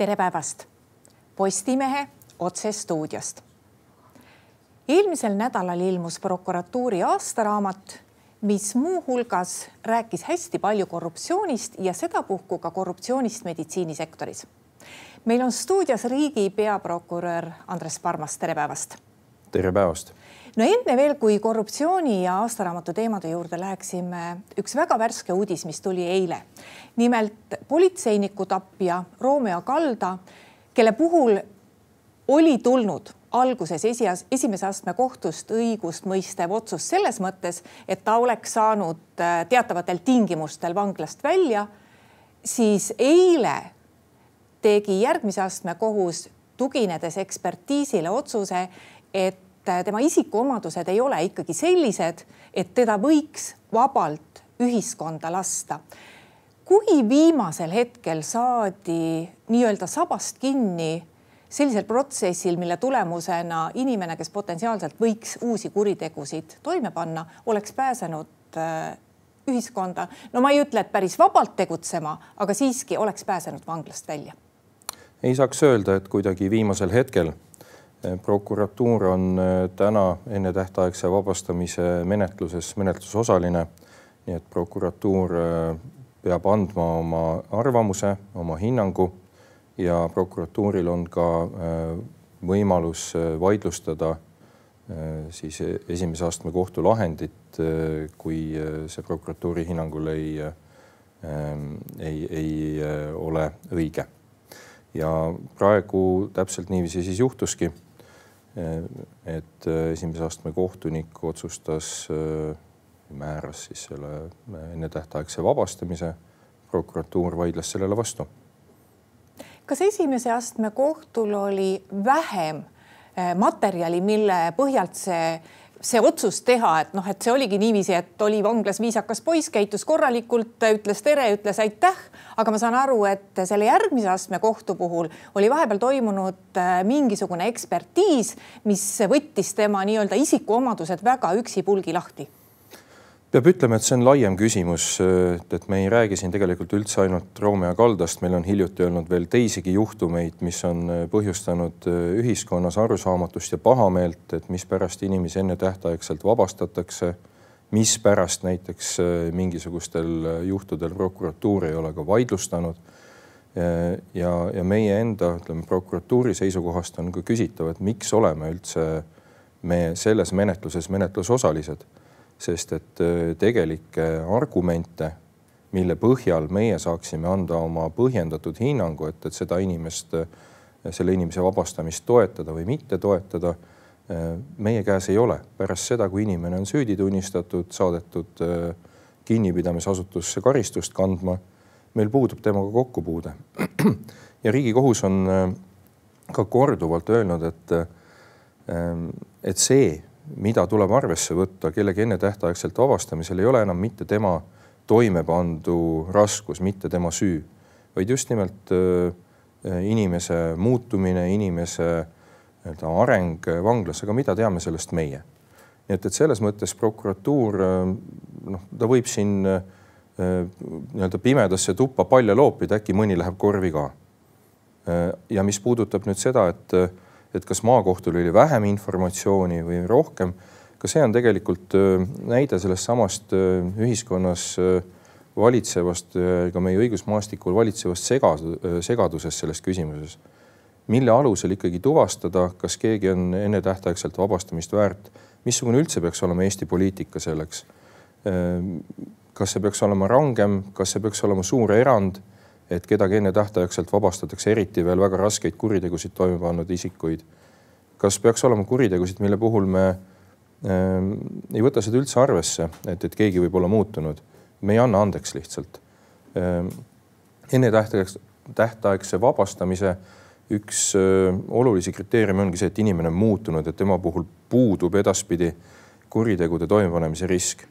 tere päevast Postimehe otsestuudiost. eelmisel nädalal ilmus prokuratuuri aastaraamat, mis muuhulgas rääkis hästi palju korruptsioonist ja sedapuhku ka korruptsioonist meditsiinisektoris. meil on stuudios riigi peaprokurör Andres Parmas, tere päevast. Tere päevast no enne veel, kui korruptsiooni ja aastaraamatu teemade juurde läheksime, üks väga värske uudis, mis tuli eile. nimelt politseiniku tapja Romeo Kalda, kelle puhul oli tulnud alguses esias, esimese astme kohtust õigustmõistev otsus selles mõttes, et ta oleks saanud äh, teatavatel tingimustel vanglast välja, siis eile tegi järgmise astme kohus, tuginedes ekspertiisile otsuse, et Äh, tema isikuomadused ei ole ikkagi sellised, et teda võiks vabalt ühiskonda lasta. kui viimasel hetkel saadi nii-öelda sabast kinni sellisel protsessil, mille tulemusena inimene, kes potentsiaalselt võiks uusi kuritegusid toime panna, oleks pääsenud äh, ühiskonda, no ma ei ütle, et päris vabalt tegutsema, aga siiski oleks pääsenud vanglast välja. ei saaks öelda, et kuidagi viimasel hetkel prokuratuur on eh, täna ennetähtaegse vabastamise menetluses menetlusosaline. nii et prokuratuur eh, peab andma oma arvamuse, oma hinnangu ja prokuratuuril on ka võimalus vaidlustada siis esimese astme kohtu lahendit, kui see prokuratuuri hinnangul ei, ei, ei ole õige. ja praegu täpselt niiviisi siis juhtuski et äh, esimese astme kohtunik otsustas, äh, määras siis selle äh, ennetähtaegse vabastamise. prokuratuur vaidles sellele vastu. kas esimese astme kohtul oli vähem materjali, mille põhjalt see see otsus teha, et noh, et see oligi niiviisi, et oli vanglas viisakas poiss, käitus korralikult, ütles tere, ütles aitäh. aga ma saan aru, et selle järgmise astme kohtu puhul oli vahepeal toimunud äh, mingisugune ekspertiis, mis võttis tema nii-öelda isikuomadused väga üksipulgi lahti peab ütlema, et see on laiem küsimus, et me ei räägi siin tegelikult üldse ainult Romeo kaldast, meil on hiljuti olnud veel teisigi juhtumeid, mis on põhjustanud ühiskonnas arusaamatust ja pahameelt, et mispärast inimesi ennetähtaegselt vabastatakse, mispärast näiteks mingisugustel juhtudel prokuratuur ei ole ka vaidlustanud. ja, ja meie enda, ütleme prokuratuuri seisukohast on ka küsitav, et miks oleme üldse me selles menetluses menetlusosalised sest et äh, tegelikke argumente, mille põhjal meie saaksime anda oma põhjendatud hinnangu, et, et seda inimest, äh, selle inimese vabastamist toetada või mitte toetada, äh, meie käes ei ole. pärast seda, kui inimene on süüdi tunnistatud, saadetud kinnipidamisasutusse karistust kandma, meil puudub temaga kokkupuude. ja Riigikohus on ka korduvalt öelnud, et, et see mida tuleb arvesse võtta kellegi ennetähtaegselt vabastamisel, ei ole enam mitte tema toime pandu raskus, mitte tema süü, vaid just nimelt äh, inimese muutumine, inimese nii-öelda areng vanglas, aga mida teame sellest meie? nii et, et selles mõttes prokuratuur äh, noh, ta võib siin äh, nii-öelda pimedasse tuppa palle loopida, äkki mõni läheb korvi ka. ja mis puudutab nüüd seda, et et kas maakohtul oli vähem informatsiooni või rohkem. ka see on tegelikult näide sellest samast ühiskonnas valitsevast, ka meie õigusmaastikul valitsevast segadu, segadusest selles küsimuses. mille alusel ikkagi tuvastada, kas keegi on ennetähtaegselt vabastamist väärt, missugune üldse peaks olema Eesti poliitika selleks? kas see peaks olema rangem, kas see peaks olema suur erand et kedagi ennetähtaegselt vabastatakse, eriti veel väga raskeid kuritegusid toime pannud isikuid. kas peaks olema kuritegusid, mille puhul me äh, ei võta seda üldse arvesse, et, et keegi võib olla muutunud, me ei anna andeks lihtsalt äh,. ennetähtaegse, tähtaegse vabastamise üks äh, olulisi kriteeriume ongi see, et inimene on muutunud, et tema puhul puudub edaspidi kuritegude toimepanemise risk.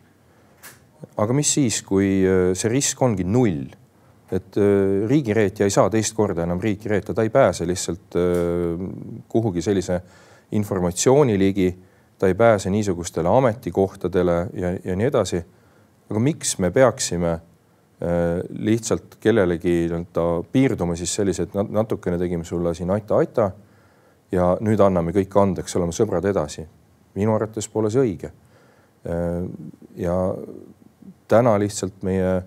aga mis siis, kui äh, see risk ongi null et riigireetja ei saa teist korda enam riiki reeta, ta ei pääse lihtsalt kuhugi sellise informatsiooni ligi, ta ei pääse niisugustele ametikohtadele ja, ja nii edasi. aga miks me peaksime lihtsalt kellelegi nii-öelda piirdume siis sellise, et natukene tegime sulle siin aita-aita ja nüüd anname kõik andeks, oleme sõbrad edasi. minu arvates pole see õige. ja täna lihtsalt meie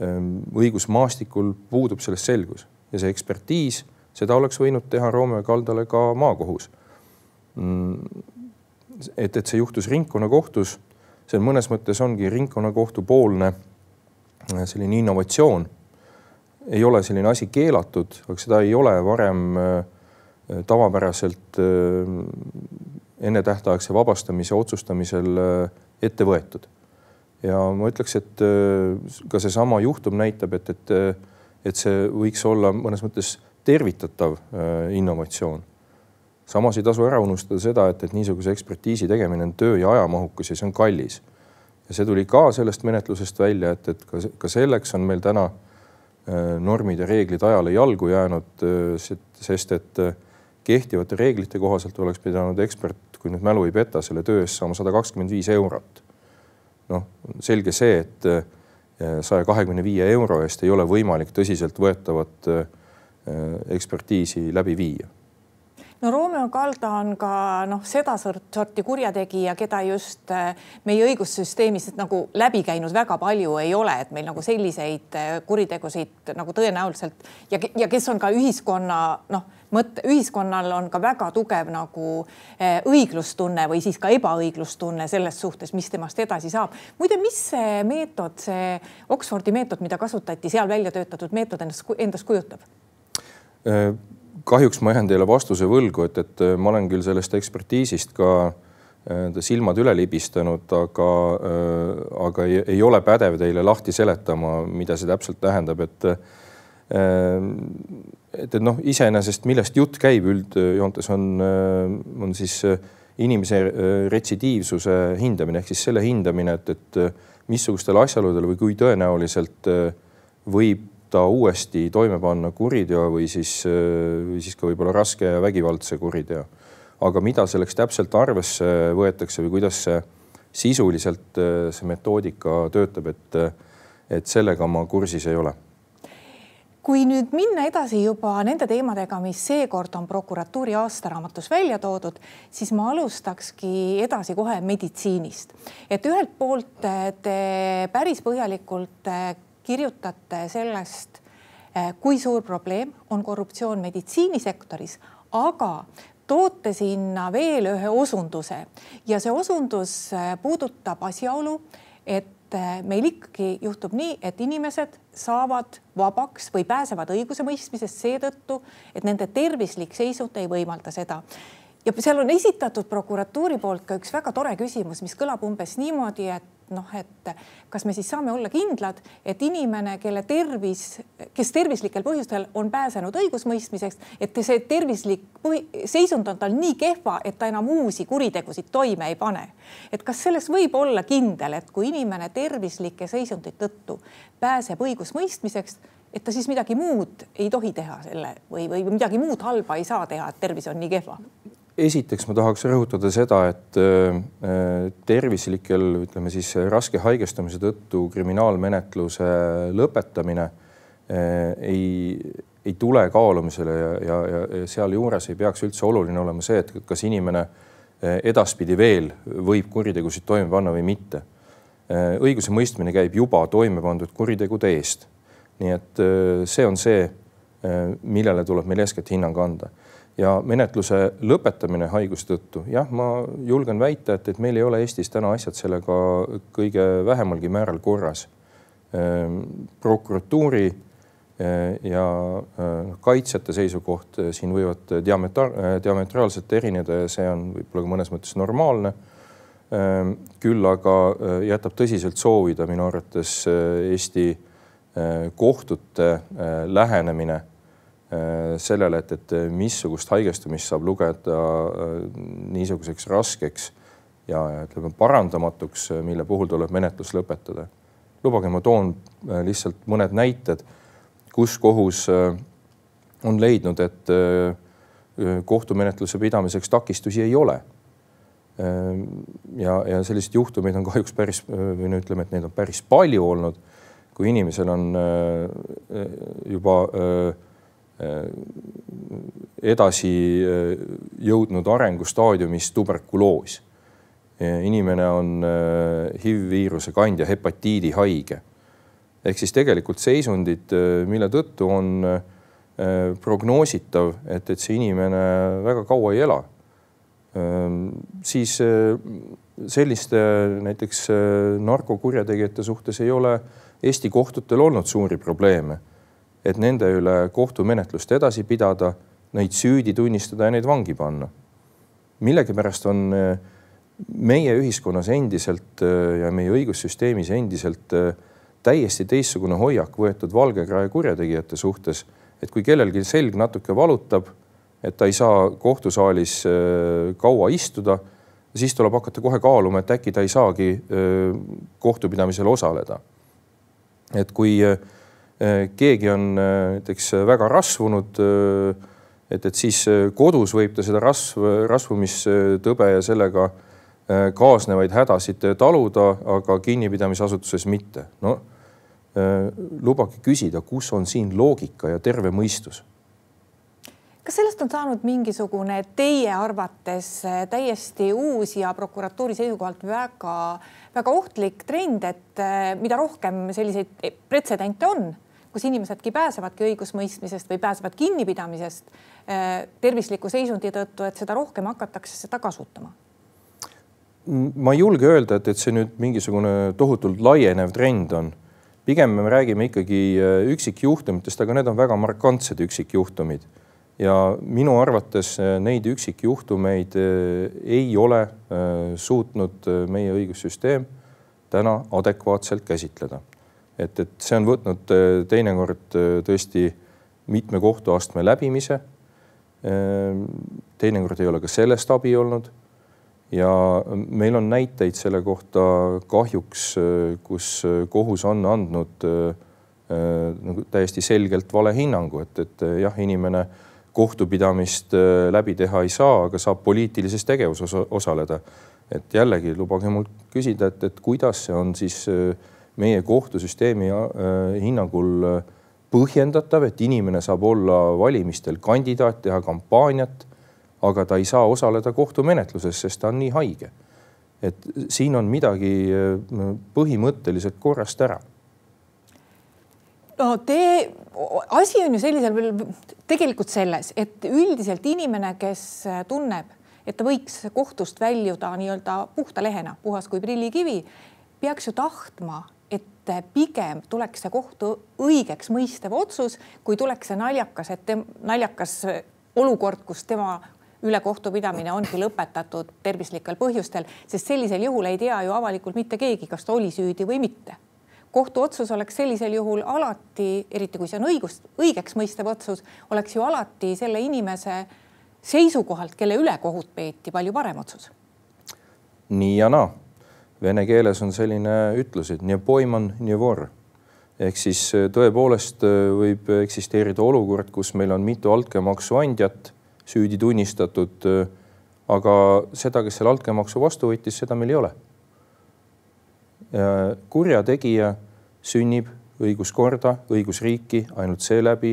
õigusmaastikul puudub sellest selgus ja see ekspertiis, seda oleks võinud teha Roomeo kaldale ka maakohus. Mm, et, et see juhtus ringkonnakohtus, see mõnes mõttes ongi ringkonnakohtu poolne äh, selline innovatsioon. ei ole selline asi keelatud, aga seda ei ole varem äh, tavapäraselt äh, ennetähtaegse vabastamise otsustamisel ette võetud. Ja ma ütleks, et ka seesama juhtum näitab, et, et et see võiks olla mõnes mõttes tervitatav äh, innovatsioon. samas ei tasu ära unustada seda, et, et niisuguse ekspertiisi tegemine on töö ja ajamahukas ja see on kallis. ja see tuli ka sellest menetlusest välja, et, et ka, ka selleks on meil täna äh, normid ja reeglid ajale jalgu jäänud, äh, sest et kehtivate reeglite kohaselt oleks pidanud ekspert, kui nüüd mälu ei peta, selle töö eest saama sada kakskümmend viis eurot. Noh, selge see, et saja kahekümne viie euro eest ei ole võimalik tõsiseltvõetavat äh, ekspertiisi läbi viia no Romeo Kalda on ka noh, seda sorti kurjategija, keda just äh, meie õigussüsteemis nagu läbi käinud väga palju ei ole, et meil nagu selliseid äh, kuritegusid nagu tõenäoliselt ja, ja kes on ka ühiskonna noh mõte, ühiskonnal on ka väga tugev nagu eh, õiglustunne või siis ka ebaõiglustunne selles suhtes, mis temast edasi saab. muide, mis see meetod, see Oxfordi meetod, mida kasutati, seal välja töötatud meetod endast, endast kujutab? Äh, kahjuks ma jään teile vastuse võlgu, et, et äh, ma olen küll sellest ekspertiisist ka äh, silmad üle libistanud, aga, aga ei, ei ole pädev teile lahti seletama, mida see täpselt tähendab, et et, et noh, iseenesest millest jutt käib üldjoontes on, on siis inimese retsidiivsuse hindamine ehk siis selle hindamine, et, et missugustel asjaoludel või kui tõenäoliselt võib ta uuesti toime panna kuriteo või siis, või siis ka võib-olla raske ja vägivaldse kuriteo. aga mida selleks täpselt arvesse võetakse või kuidas see sisuliselt see metoodika töötab, et, et sellega ma kursis ei ole kui nüüd minna edasi juba nende teemadega, mis seekord on prokuratuuri aastaraamatus välja toodud, siis ma alustakski edasi kohe meditsiinist. et ühelt poolt eh, te päris põhjalikult eh, kirjutate sellest, eh, kui suur probleem on korruptsioon meditsiinisektoris, aga toote sinna veel ühe osunduse. Ja see osundus puudutab asjaolu, et meil ikkagi juhtub nii, et inimesed saavad vabaks või pääsevad õigusemõistmisest seetõttu, et nende tervislik seisund ei võimalda seda. Ja seal on esitatud prokuratuuri poolt ka üks väga tore küsimus, mis kõlab umbes niimoodi, et noh, et kas me siis saame olla kindlad, et inimene, kelle tervis, kes tervislikel põhjustel on pääsenud õigusmõistmiseks, et see tervislik põhi, seisund on tal nii kehva, et ta enam uusi kuritegusid toime ei pane. et kas selles võib olla kindel, et kui inimene tervislike seisundite tõttu pääseb õigusmõistmiseks, et ta siis midagi muud ei tohi teha selle või, või midagi muud halba ei saa teha, et tervis on nii kehva? Esiteks ma tahaks rõhutada seda, et äh, tervislikel, ütleme siis raske haigestumise tõttu kriminaalmenetluse lõpetamine äh, ei, ei tule kaalumisele ja, ja, ja sealjuures ei peaks üldse oluline olema see, et kas inimene äh, edaspidi veel võib kuritegusid toime panna või mitte. õigusemõistmine käib juba toime pandud kuritegude eest. nii et see on see, millele tuleb meil eeskätt hinnang anda ja menetluse lõpetamine haiguse tõttu, jah, ma julgen väita, et, et meil ei ole Eestis täna asjad sellega kõige vähemalgi määral korras. Ehm, prokuratuuri eh, ja eh, kaitsjate seisukoht eh, siin võivad diametra-, diametraalselt erineda ja see on võib-olla ka mõnes mõttes normaalne. Ehm, küll aga jätab tõsiselt soovida minu arvates Eesti kohtute lähenemine Äh, sellele, et, et missugust haigestumist saab lugeda äh, niisuguseks raskeks ja ütleme parandamatuks, mille puhul tuleb menetlus lõpetada. lubage, ma toon äh, lihtsalt mõned näited, kus kohus on leidnud, et kohtumenetluse pidamiseks takistusi ei ole. ja, ja selliseid juhtumeid on kahjuks päris või no ütleme, et neid on päris palju olnud kui inimesel on juba edasi jõudnud arengustaadiumis tuberkuloos. inimene on HIV-viiruse kandja, hepatiidi haige. ehk siis tegelikult seisundid, mille tõttu on prognoositav, et, et see inimene väga kaua ei ela. siis selliste näiteks narkokurjategijate suhtes ei ole Eesti kohtutel olnud suuri probleeme, et nende üle kohtumenetlust edasi pidada, neid süüdi tunnistada ja neid vangi panna. millegipärast on meie ühiskonnas endiselt ja meie õigussüsteemis endiselt täiesti teistsugune hoiak võetud valgekrae kurjategijate suhtes. et kui kellelgi selg natuke valutab, et ta ei saa kohtusaalis kaua istuda, siis tuleb hakata kohe kaaluma, et äkki ta ei saagi kohtupidamisel osaleda et kui äh, keegi on äh, näiteks väga rasvunud, äh, et, et siis kodus võib ta seda rasv, rasvumistõbe ja sellega kaasnevaid hädasid taluda, aga kinnipidamisasutuses mitte. no lubage küsida, kus on siin loogika ja terve mõistus kas sellest on saanud mingisugune teie arvates täiesti uus ja prokuratuuri seisukohalt väga äh, väga ohtlik trend, et äh, mida rohkem selliseid pretsedente on, kus inimesedki pääsevadki õigusmõistmisest või pääsevad kinnipidamisest äh, tervisliku seisundi tõttu, et seda rohkem hakatakse seda kasutama? ma ei julge öelda, et, et see nüüd mingisugune tohutult laienev trend on. pigem me räägime ikkagi äh, üksikjuhtumitest, aga need on väga markantsed üksikjuhtumid ja minu arvates äh, neid üksikjuhtumeid ei ole suutnud meie õigussüsteem täna adekvaatselt käsitleda. Et, et see on võtnud teinekord tõesti mitme kohtuastme läbimise. teinekord ei ole ka sellest abi olnud. ja meil on näiteid selle kohta kahjuks, kus kohus on andnud nagu täiesti selgelt vale hinnangu, et, et jah, inimene kohtupidamist äh, läbi teha ei saa, aga saab poliitilises tegevuses osaleda. et jällegi lubage mul küsida, et, et kuidas see on siis äh, meie kohtusüsteemi äh, hinnangul põhjendatav, et inimene saab olla valimistel kandidaat, teha kampaaniat, aga ta ei saa osaleda kohtumenetluses, sest ta on nii haige. et siin on midagi põhimõtteliselt korrast ära no tee, asi on ju sellisel tegelikult selles, et üldiselt inimene, kes tunneb, et ta võiks kohtust väljuda nii-öelda puhta lehena, puhas kui prillikivi, peaks ju tahtma, et pigem tuleks see kohtu õigeks mõistev otsus, kui tuleks see naljakas, et naljakas olukord, kus tema üle kohtupidamine ongi lõpetatud tervislikel põhjustel, sest sellisel juhul ei tea ju avalikult mitte keegi, kas ta oli süüdi või mitte kohtuotsus oleks sellisel juhul alati, eriti kui see on õigust, õigeks mõistev otsus, oleks ju alati selle inimese seisukohalt, kelle üle kohut peeti, palju parem otsus. nii ja naa. Vene keeles on selline ütlus, et ehk siis äh, tõepoolest äh, võib eksisteerida olukord, kus meil on mitu altkäemaksu andjat süüdi tunnistatud. Äh, aga seda, kes selle altkäemaksu vastu võttis, seda meil ei ole kurjategija sünnib õiguskorda, õigusriiki ainult seeläbi,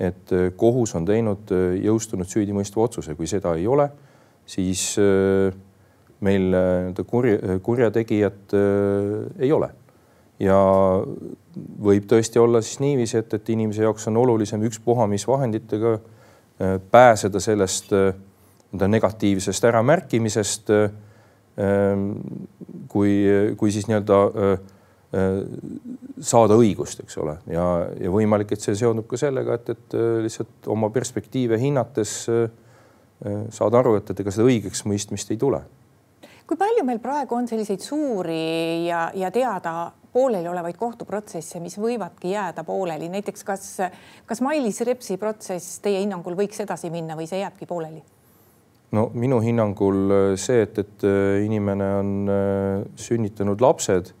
et kohus on teinud jõustunud süüdimõistva otsuse, kui seda ei ole, siis meil nii-öelda kurja, kurjategijat ei ole. ja võib tõesti olla siis niiviisi, et, et inimese jaoks on olulisem ükspuha mis vahenditega pääseda sellest nii-öelda negatiivsest äramärkimisest Ehm, kui, kui siis nii-öelda saada õigust, eks ole, ja, ja võimalik, et see seondub ka sellega, et, et lihtsalt oma perspektiive hinnates saad aru, et, et ega seda õigeks mõistmist ei tule. Kui palju meil praegu on selliseid suuri ja, ja teada pooleliolevaid kohtuprotsesse, mis võivadki jääda pooleli, näiteks kas, kas Mailis Repsi protsess teie hinnangul võiks edasi minna või see jääbki pooleli? no minu hinnangul äh, see, et, et äh, inimene on äh, sünnitanud lapsed,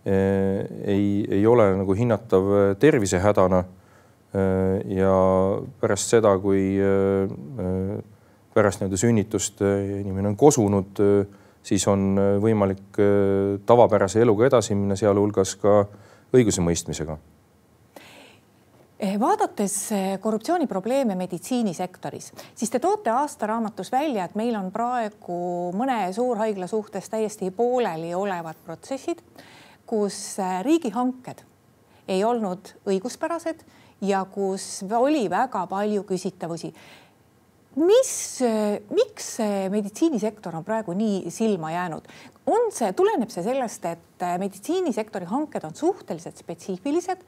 ei, ei ole nagu hinnatav tervisehädana. ja pärast seda, kui pärast nii-öelda sünnitust inimene on kosunud, siis on võimalik tavapärase eluga edasi minna, sealhulgas ka õigusemõistmisega. Eh, vaadates eh, korruptsiooniprobleeme meditsiinisektoris, siis te toote aastaraamatus välja, et meil on praegu mõne suurhaigla suhtes täiesti pooleli olevad protsessid, kus eh, riigihanked ei olnud õiguspärased ja kus oli väga palju küsitavusi mis, miks see meditsiinisektor on praegu nii silma jäänud? on see, tuleneb see sellest, et meditsiinisektori hanked on suhteliselt spetsiifilised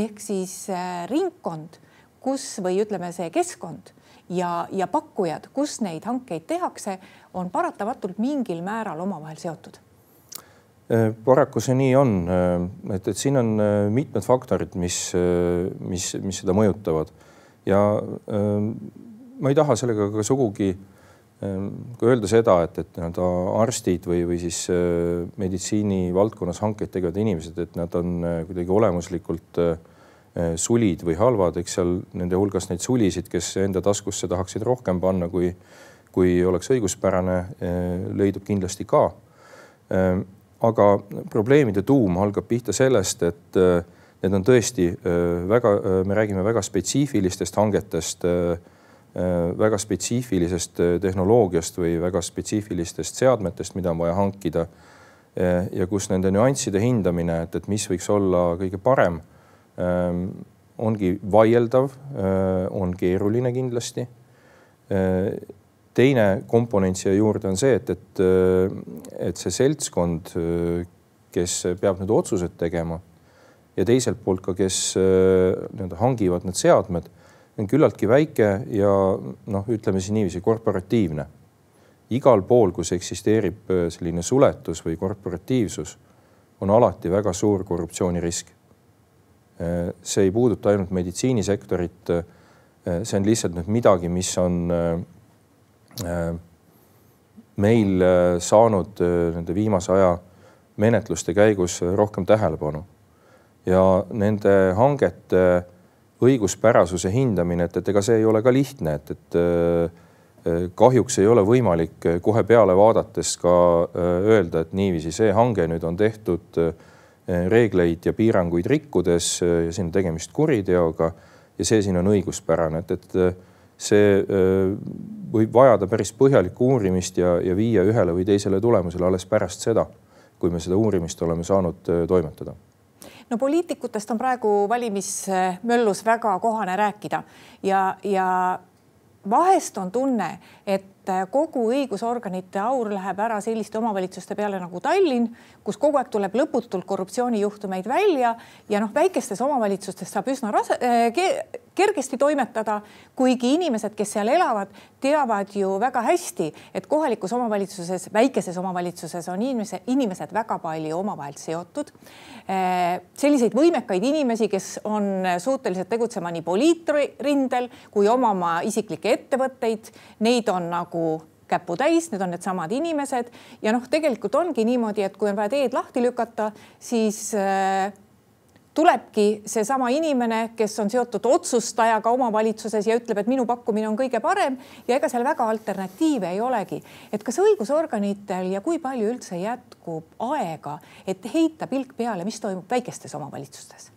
ehk siis äh, ringkond, kus või ütleme, see keskkond ja, ja pakkujad, kus neid hankeid tehakse, on paratamatult mingil määral omavahel seotud äh, paraku see nii on, äh, et, et siin on mitmed faktorid, mis, mis, mis seda mõjutavad ja ma ei taha sellega ka sugugi ehm, ka öelda seda, et, et nii-öelda arstid või, või siis äh, meditsiinivaldkonnas hankeid tegevad inimesed, et nad on äh, kuidagi olemuslikult äh, sulid või halvad, eks seal nende hulgas neid sulisid, kes enda taskusse tahaksid rohkem panna, kui, kui oleks õiguspärane, leidub kindlasti ka. Ehm, aga probleemide tuum algab pihta sellest, et need on tõesti väga, me räägime väga spetsiifilistest hangetest väga spetsiifilisest äh, tehnoloogiast või väga spetsiifilistest seadmetest, mida on vaja hankida. Äh, ja kus nende nüansside hindamine, et, et mis võiks olla kõige parem, ähm, ongi vaieldav, on keeruline kindlasti. teine komponent siia juurde on see, et, et, et see seltskond, kes peab need otsused tegema ja teiselt poolt ka, kes nii-öelda hangivad need seadmed on küllaltki väike ja noh, ütleme siis niiviisi korporatiivne. igal pool, kus eksisteerib äh, selline suletus või korporatiivsus, on alati väga suur korruptsioonirisk. Äh, see ei puuduta ainult meditsiinisektorit. Äh, see on lihtsalt nüüd midagi, mis on meil saanud nende viimase aja menetluste käigus rohkem tähelepanu ja nende hangete õiguspärasuse hindamine, et, et ega see ei ole ka lihtne, et, et äh, kahjuks ei ole võimalik kohe peale vaadates ka äh, öelda, et niiviisi see hange nüüd on tehtud äh, reegleid ja piiranguid rikkudes ja siin on tegemist kuriteoga ja see siin on õiguspärane, et, et see võib vajada päris põhjalikku uurimist ja, ja viia ühele või teisele tulemusele alles pärast seda, kui me seda uurimist oleme saanud toimetada no poliitikutest on praegu valimismöllus väga kohane rääkida. Ja, ja vahest on tunne, et kogu õigusorganite aur läheb ära selliste omavalitsuste peale nagu Tallinn, kus kogu aeg tuleb lõputult korruptsioonijuhtumeid välja ja noh, väikestes omavalitsustes saab üsna rase, kergesti toimetada, kuigi inimesed, kes seal elavad, teavad ju väga hästi, et kohalikus omavalitsuses, väikeses omavalitsuses on inimese, inimesed väga palju omavahel seotud. Eh, selliseid võimekaid inimesi, kes on suutelised tegutsema nii poliitrindel kui omama isiklikke ettevõtteid, neid on nagu käputäis, need on needsamad inimesed ja noh, tegelikult ongi niimoodi, et kui on vaja teed lahti lükata, siis äh, tulebki seesama inimene, kes on seotud otsustajaga omavalitsuses ja ütleb, et minu pakkumine on kõige parem ja ega seal väga alternatiive ei olegi. et kas õigusorganitel ja kui palju üldse jätkub aega, et heita pilk peale, mis toimub väikestes omavalitsustes?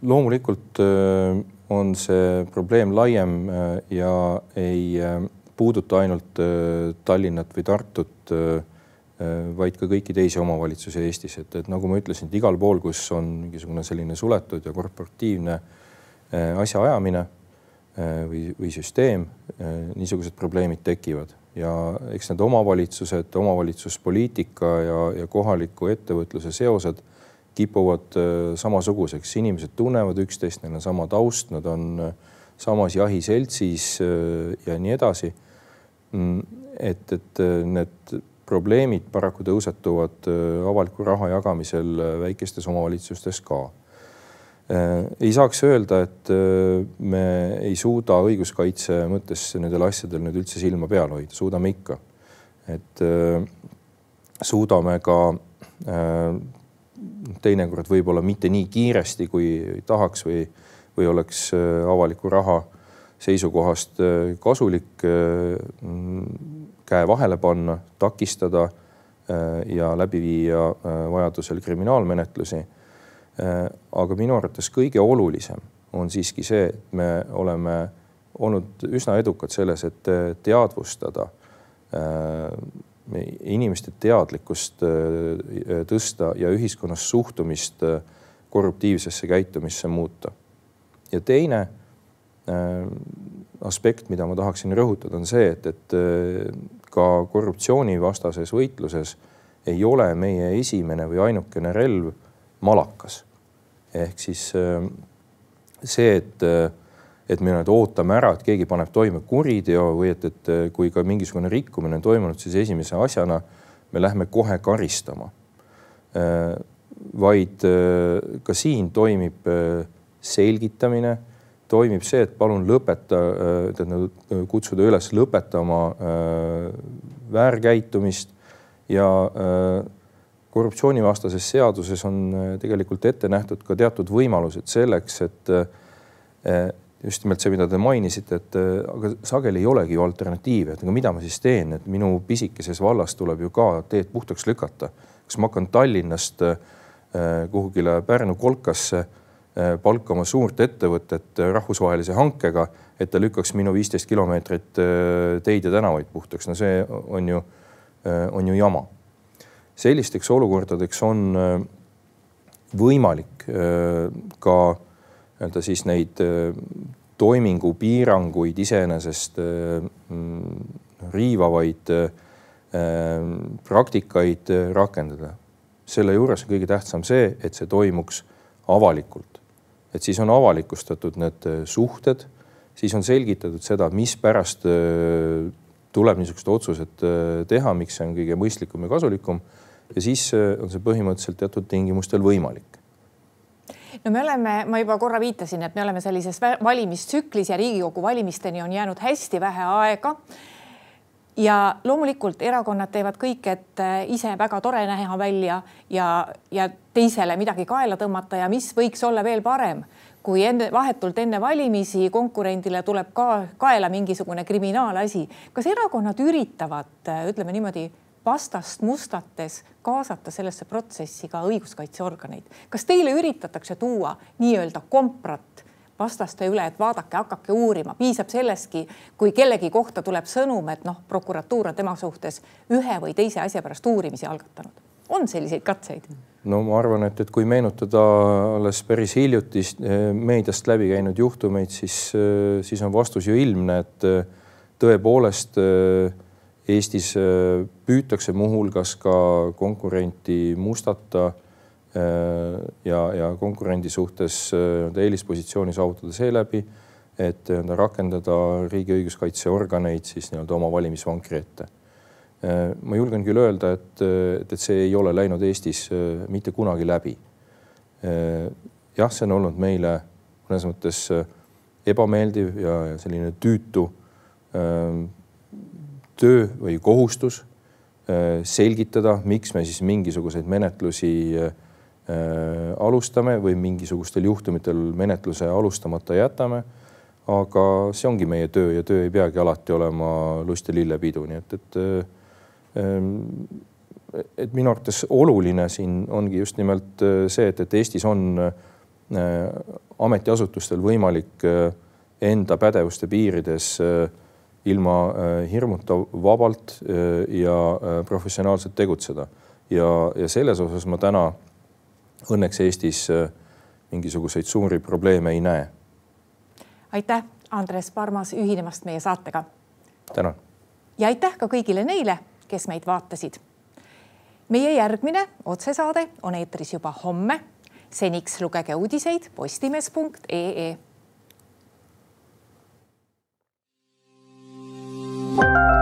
loomulikult äh, on see probleem laiem äh, ja ei äh, puuduta ainult Tallinnat või Tartut Äh, vaid ka kõiki teisi omavalitsusi Eestis, et, et nagu ma ütlesin, et igal pool, kus on mingisugune selline suletud ja korporatiivne äh, asjaajamine äh, või, või süsteem, niisugused probleemid tekivad. Ja eks need omavalitsused, omavalitsuspoliitika ja, ja kohaliku ettevõtluse seosed kipuvad samasuguseks, inimesed tunnevad üksteist, neil on sama taust, nad on samas jahiseltsis ja nii edasi. Et, et need probleemid paraku tõusetuvad äh, avaliku raha jagamisel äh, väikestes omavalitsustes ka. Äh, ei saaks öelda, et me ei suuda õiguskaitse mõttes nendel asjadel nüüd üldse silma peal hoida, suudame ikka. et suudame ka teinekord võib-olla mitte nii kiiresti, kui tahaks või, või oleks avaliku raha seisukohast kasulik käe vahele panna, takistada äh, ja läbi viia äh, vajadusel kriminaalmenetlusi. aga minu arvates kõige olulisem on siiski see, et me oleme olnud üsna edukad selles, et teadvustada inimeste teadlikkust tõsta ja ühiskonnas suhtumist korruptiivsesse käitumisse muuta. ja teine aspekt, mida ma tahaksin rõhutada, on see, et, et ka korruptsioonivastases võitluses ei ole meie esimene või ainukene relv malakas. ehk siis see, et, et me nüüd ootame ära, et keegi paneb toime kuriteo või et, et kui ka mingisugune rikkumine on toimunud, siis esimese asjana me lähme kohe karistama. vaid ka siin toimib selgitamine, toimib see, et palun lõpeta, kutsuda üles lõpetama väärkäitumist ja korruptsioonivastases seaduses on tegelikult ette nähtud ka teatud võimalused selleks, et just nimelt see, mida te mainisite, et aga sageli ei olegi ju alternatiive, et aga mida ma siis teen, et minu pisikeses vallas tuleb ju ka teed puhtaks lükata. kas ma hakkan Tallinnast kuhugile Pärnu kolkasse palkama suurt ettevõtet rahvusvahelise hankega, et ta lükkaks minu viisteist kilomeetrit teid ja tänavaid puhtaks, no see on ju, on ju jama sellisteks olukordadeks on võimalik ka nii-öelda siis neid toimingupiiranguid iseenesest mm, riivavaid praktikaid rakendada. selle juures on kõige tähtsam see, et see toimuks avalikult. Et siis on avalikustatud need suhted, siis on selgitatud seda, mispärast tuleb niisugused otsused teha, miks see on kõige mõistlikum ja kasulikum ja siis äh, on see põhimõtteliselt teatud tingimustel võimalik no me oleme, ma juba korra viitasin, et me oleme sellises valimistsüklis ja Riigikogu valimisteni on jäänud hästi vähe aega. Ja loomulikult erakonnad teevad kõik, et äh, ise väga tore näha välja ja, ja teisele midagi kaela tõmmata ja mis võiks olla veel parem, kui enne, vahetult enne valimisi konkurendile tuleb ka kaela mingisugune kriminaalasi. kas erakonnad üritavad, äh, ütleme niimoodi vastast mustates kaasata sellesse protsessi ka õiguskaitseorganeid. kas teile üritatakse tuua nii-öelda komprat vastaste üle, et vaadake, hakake uurima, piisab sellestki, kui kellegi kohta tuleb sõnum, et noh, prokuratuur on tema suhtes ühe või teise asja pärast uurimisi algatanud. on selliseid katseid? no ma arvan, et, et kui meenutada alles päris hiljuti eh, meediast läbi käinud juhtumeid, siis, eh, siis on vastus ju ilmne, et eh, tõepoolest Eestis püütakse muuhulgas ka konkurenti mustata ja, ja konkurendi suhtes äh, eelispositsiooni saavutada seeläbi, et rakendada riigi õiguskaitseorganeid siis nii-öelda oma valimisvankri ette. ma julgen küll öelda, et, et, et see ei ole läinud Eestis mitte kunagi läbi. jah, see on olnud meile mõnes mõttes ebameeldiv ja, selline tüütu töö või kohustus äh, selgitada, miks me siis mingisuguseid menetlusi äh, alustame või mingisugustel juhtumitel menetluse alustamata jätame. aga see ongi meie töö ja töö ei peagi alati olema lust ja lillepidu, nii et, et ähm, et minu arvates oluline siin ongi just nimelt äh, see, et, et Eestis on ametiasutustel võimalik enda pädevuste piirides äh, ilma äh, hirmuta vabalt äh, ja äh, professionaalselt tegutseda. ja, ja selles osas ma täna õnneks Eestis äh, mingisuguseid suuri probleeme ei näe. aitäh, Andres Parmas ühinemast meie saatega. tänan. ja aitäh ka kõigile neile, kes meid vaatasid. meie järgmine otsesaade on eetris juba homme. seniks lugege uudiseid postimees.ee. thank you